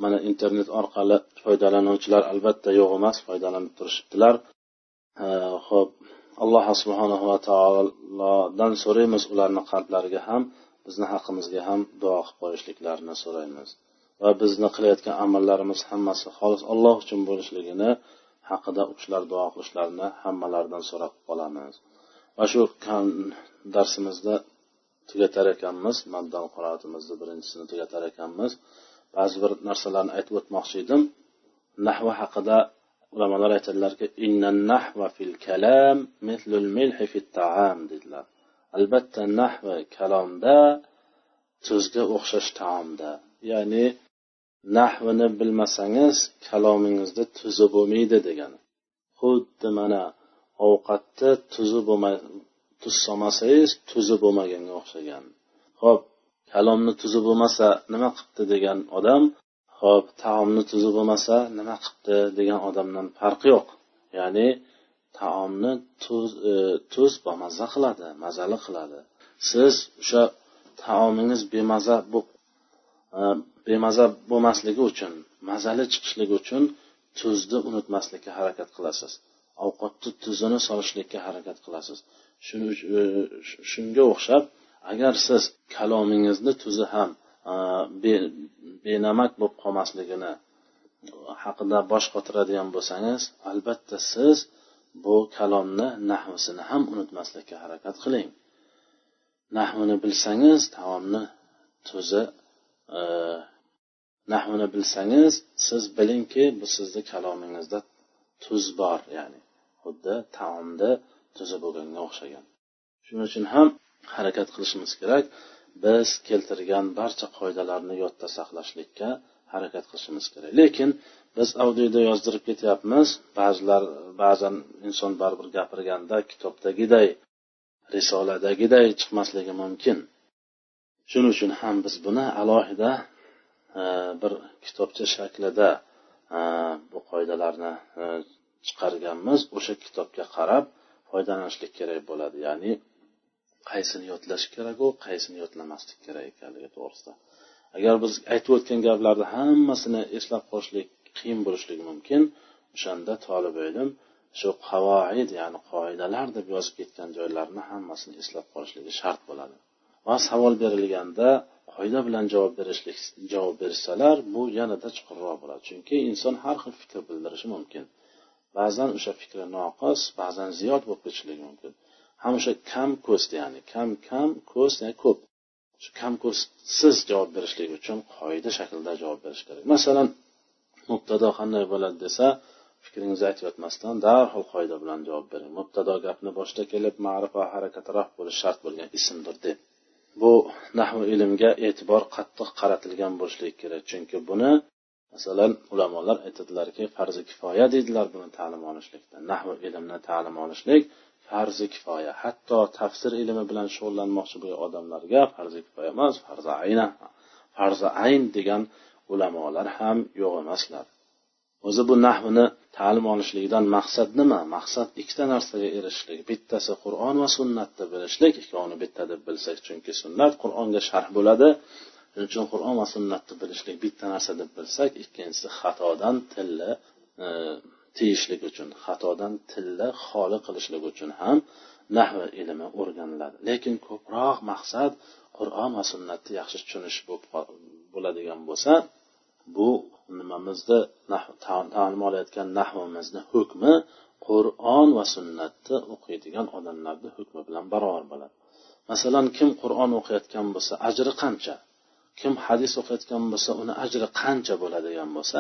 mana internet orqali foydalanuvchilar albatta yo'q emas foydalanib turishibdilar. Ho'p alloh subhanahu va taolodan so'raymiz ularni qalblariga ham bizni haqimizga ham duo qilib qo'yishliklarini so'raymiz. Va bizni qilayotgan amallarimiz hammasi xolis alloh uchun bo'lishligini haqida u kishilar duo qilishlarini hammalaridan so'rab qolamiz. Va shu darsimizni tugatar ekanmiz mabdal qiroatimizni birinchisini tugatar ekanmiz. Ba'zi bir narsalarni aytib o'tmoqchi edim. Nahva haqida ulamolar aytadilarki fil kalam taam dedilar. Albatta nahva kalomda tuzga o'xshash taomda. Ya'ni nahvini bilmasangiz kalomingizda tuzi bo'lmaydi degani. Xuddi mana ovqatda tuzi bo'lmay tuz solmasangiz tuzi bo'lmaganga o'xshagan. Ho'p kalomni tuzi bo'lmasa nima qilibdi degan odam ho'p taomni tuzi bo'lmasa nima qilibdi degan odamdan farqi yo'q. Ya'ni taomni tuz e, tuz bamaza qiladi mazali qiladi. Siz o'sha taomingiz bemaza bo'lib bemaza bo'lmasligi uchun mazali chiqishligi uchun tuzni unutmaslikka harakat qilasiz. Ovqatni tuzini solishlikka harakat qilasiz. E, shunga o'xshab agar siz kalomingizni tuzi ham e, benamak bo'lib qolmasligini haqida bosh qotiradigan bo'lsangiz albatta siz bu kalomni nahvisini ham unutmaslikka harakat qiling. Nahvini bilsangiz taomni tuzi Э, nahvini bilsangiz siz bilingki bu sizni kalomingizda tuz bor ya'ni xuddi taomda tuzi bo'lganga o'xshagan. Shuning uchun ham harakat qilishimiz kerak. Biz keltirgan barcha qoidalarni yodda saqlashlikka harakat qilishimiz kerak. Lekin biz audioda yozdirib ketyapmiz ba'zilar ba'zan inson baribir gapirganda kitobdagiday risoladagiday chiqmasligi mumkin. Shuning uchun ham biz buni alohida e, bir kitobcha shaklida e, bu qoidalarni e, chiqarganmiz. O'sha kitobga qarab foydalanishlik kerak bo'ladi. Ya'ni qaysini yodlash keraku qaysini yodlamaslik kerak ekanligi to'g'risida. Agar biz aytib o'tgan gaplarni hammasini eslab qolishlik qiyin bo'lishligi mumkin. O'shanda tolib ilm shu qavoid ya'ni qoidalar deb yozib ketgan joylarni hammasini eslab qolishligi shart bo'ladi. Va savol berilganda qoida bilan javob berishlik javob bersalar bu yanada chuqurroq bo'ladi. Chunki inson har xil fikr bildirishi mumkin. Ba'zan o'sha fikri noqis ba'zan ziyod bo'lib ketishligi mumkin. Ham o'sha kam ko'st ya'ni kam kam ko'st ya'ni ko'p. Shu kam ko'stsiz javob berishlik uchun qoida shaklida javob berish kerak. Masalan mubtado qanday bo'ladi desa fikringizni aytayotmasdan darhol qoida bilan javob bering. Mubtado gapni boshida kelib ma'rifa harakatiroq bo'lishi shart bo'lgan ismdir deb. Bu nahv ilmga e'tibor qattiq qaratilgan bo'lishligi kerak. Chunki buni masalan ulamolar aytadilarki farzi kifoya deydilar buni ta'lim olishlikda. Nahv ilmni ta'lim olishlik farzi kifoya. Hatto tafsir ilmi bilan shug'ullanmoqchi bo'lgan odamlarga farzi kifoya emas farzi ayna farzi ayn degan ulamolar ham yo'q emaslar. O'zi bu nahvni ta'lim olishlikdan maqsad nima? Maqsad ikkita narsaga erishishlik bittasi qur'on va sunnatni bilishlik ikkovini bitta deb bilsak chunki sunnat qur'onga sharh bo'ladi. Shuning uchun qur'on va sunnatni bilishlik bitta narsa deb bilsak ikkinchisi xatodan tilla e, tiyishlik uchun xatodan tilla xoli qilishlik uchun ham nahv ilmi o'rganiladi. Lekin ko'proq maqsad qur'on va sunnatni yaxshi tushunish bo'ladigan bo'lsa bu nimamizni ta'lim olayotgan nahvimizni hukmi qur'on va sunnatni o'qiydigan odamlarni hukmi bilan barobar bo'ladi. Masalan kim qur'on o'qiyotgan bo'lsa ajri qancha? Kim hadis o'qiyotgan bo'lsa uni ajri qancha bo'ladigan bo'lsa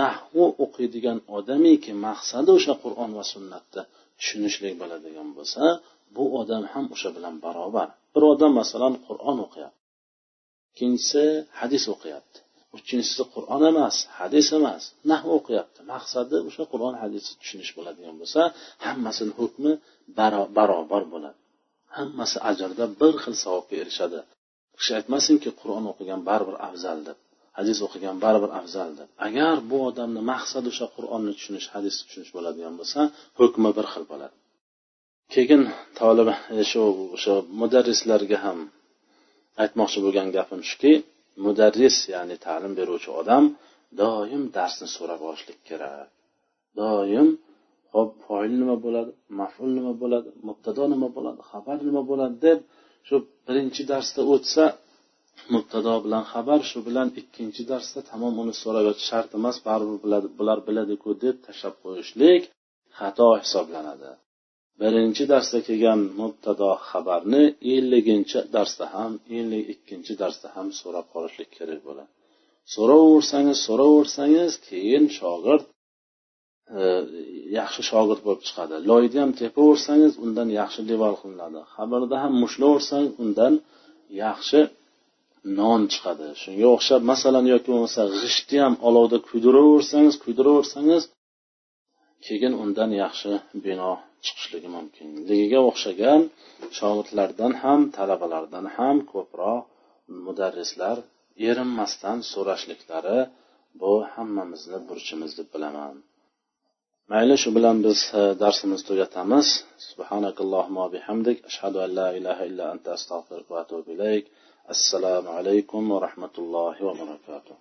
nahvu o'qiydigan odamiki maqsadi o'sha qur'on va sunnatni tushunishlik bo'ladigan bo'lsa bu odam ham o'sha bilan barobar. Bir odam masalan qur'on o'qiyapti. Ikkinchisi hadis o'qiyapti. Uchinchisi qur'on emas hadis emas. Nahv o'qiyapti. Maqsadi o'sha qur'on hadisni tushunish bo'ladigan bo'lsa hammasini hukmi barobar bo'ladi. Hammasi ajrda bir xil savobga erishadi. Kishi aytmasinki qur'on o'qigan baribir afzal deb hadis o'qigan baribir afzal deb. Agar bu odamni maqsadi o'sha qur'onni tushunish hadisni tushunish bo'ladigan bo'lsa hukmi bir xil bo'ladi. Keyin tolib shu o'sha mudarrislarga ham aytmoqchi bo'lgan gapim shuki mudarris ya'ni ta'lim beruvchi odam doim darsni so'rab olishlik kerak. Doim hop foil nima bo'ladi? Maful nima bo'ladi? Mubtado nima bo'ladi? Xabar nima bo'ladi? deb shu birinchi darsda o'tsa mubtado bilan xabar shu bilan ikkinchi darsda tamom uni so'rab shart emas baribir biladi bular biladiku deb tashlab qo'yishlik xato hisoblanadi. Birinchi darsda kelgan mubtado xabarni elliginchi darsda ham ellik ikkinchi darsda ham so'rab qolishlik kerak bo'ladi. So'raversangiz so'raversangiz keyin shogird e, yaxshi shogird bo'lib chiqadi. Loyni ham tepaversangiz undan yaxshi devor qilinadi. Xabarda ham mushlaversangiz undan yaxshi non chiqadi. Shunga o'xshab masalan yoki bo'lmasa g'ishtni ham olovda kuydiraversangiz kuydiraversangiz keyin undan yaxshi bino chiqishligi mumkinligiga o'xshagan shogirdlardan ham talabalardan ham ko'proq mudarrislar erinmasdan so'rashliklari bu hammamizni burchimiz deb bilaman. Mayli shu bilan biz e, darsimizni tugatamiz. Subhanakallohumma bihamdik. Ashhadu an la ilaha illa anta astag'firuka va atubu ilayk. Assalomu alaykum va rahmatullohi va barakatuh.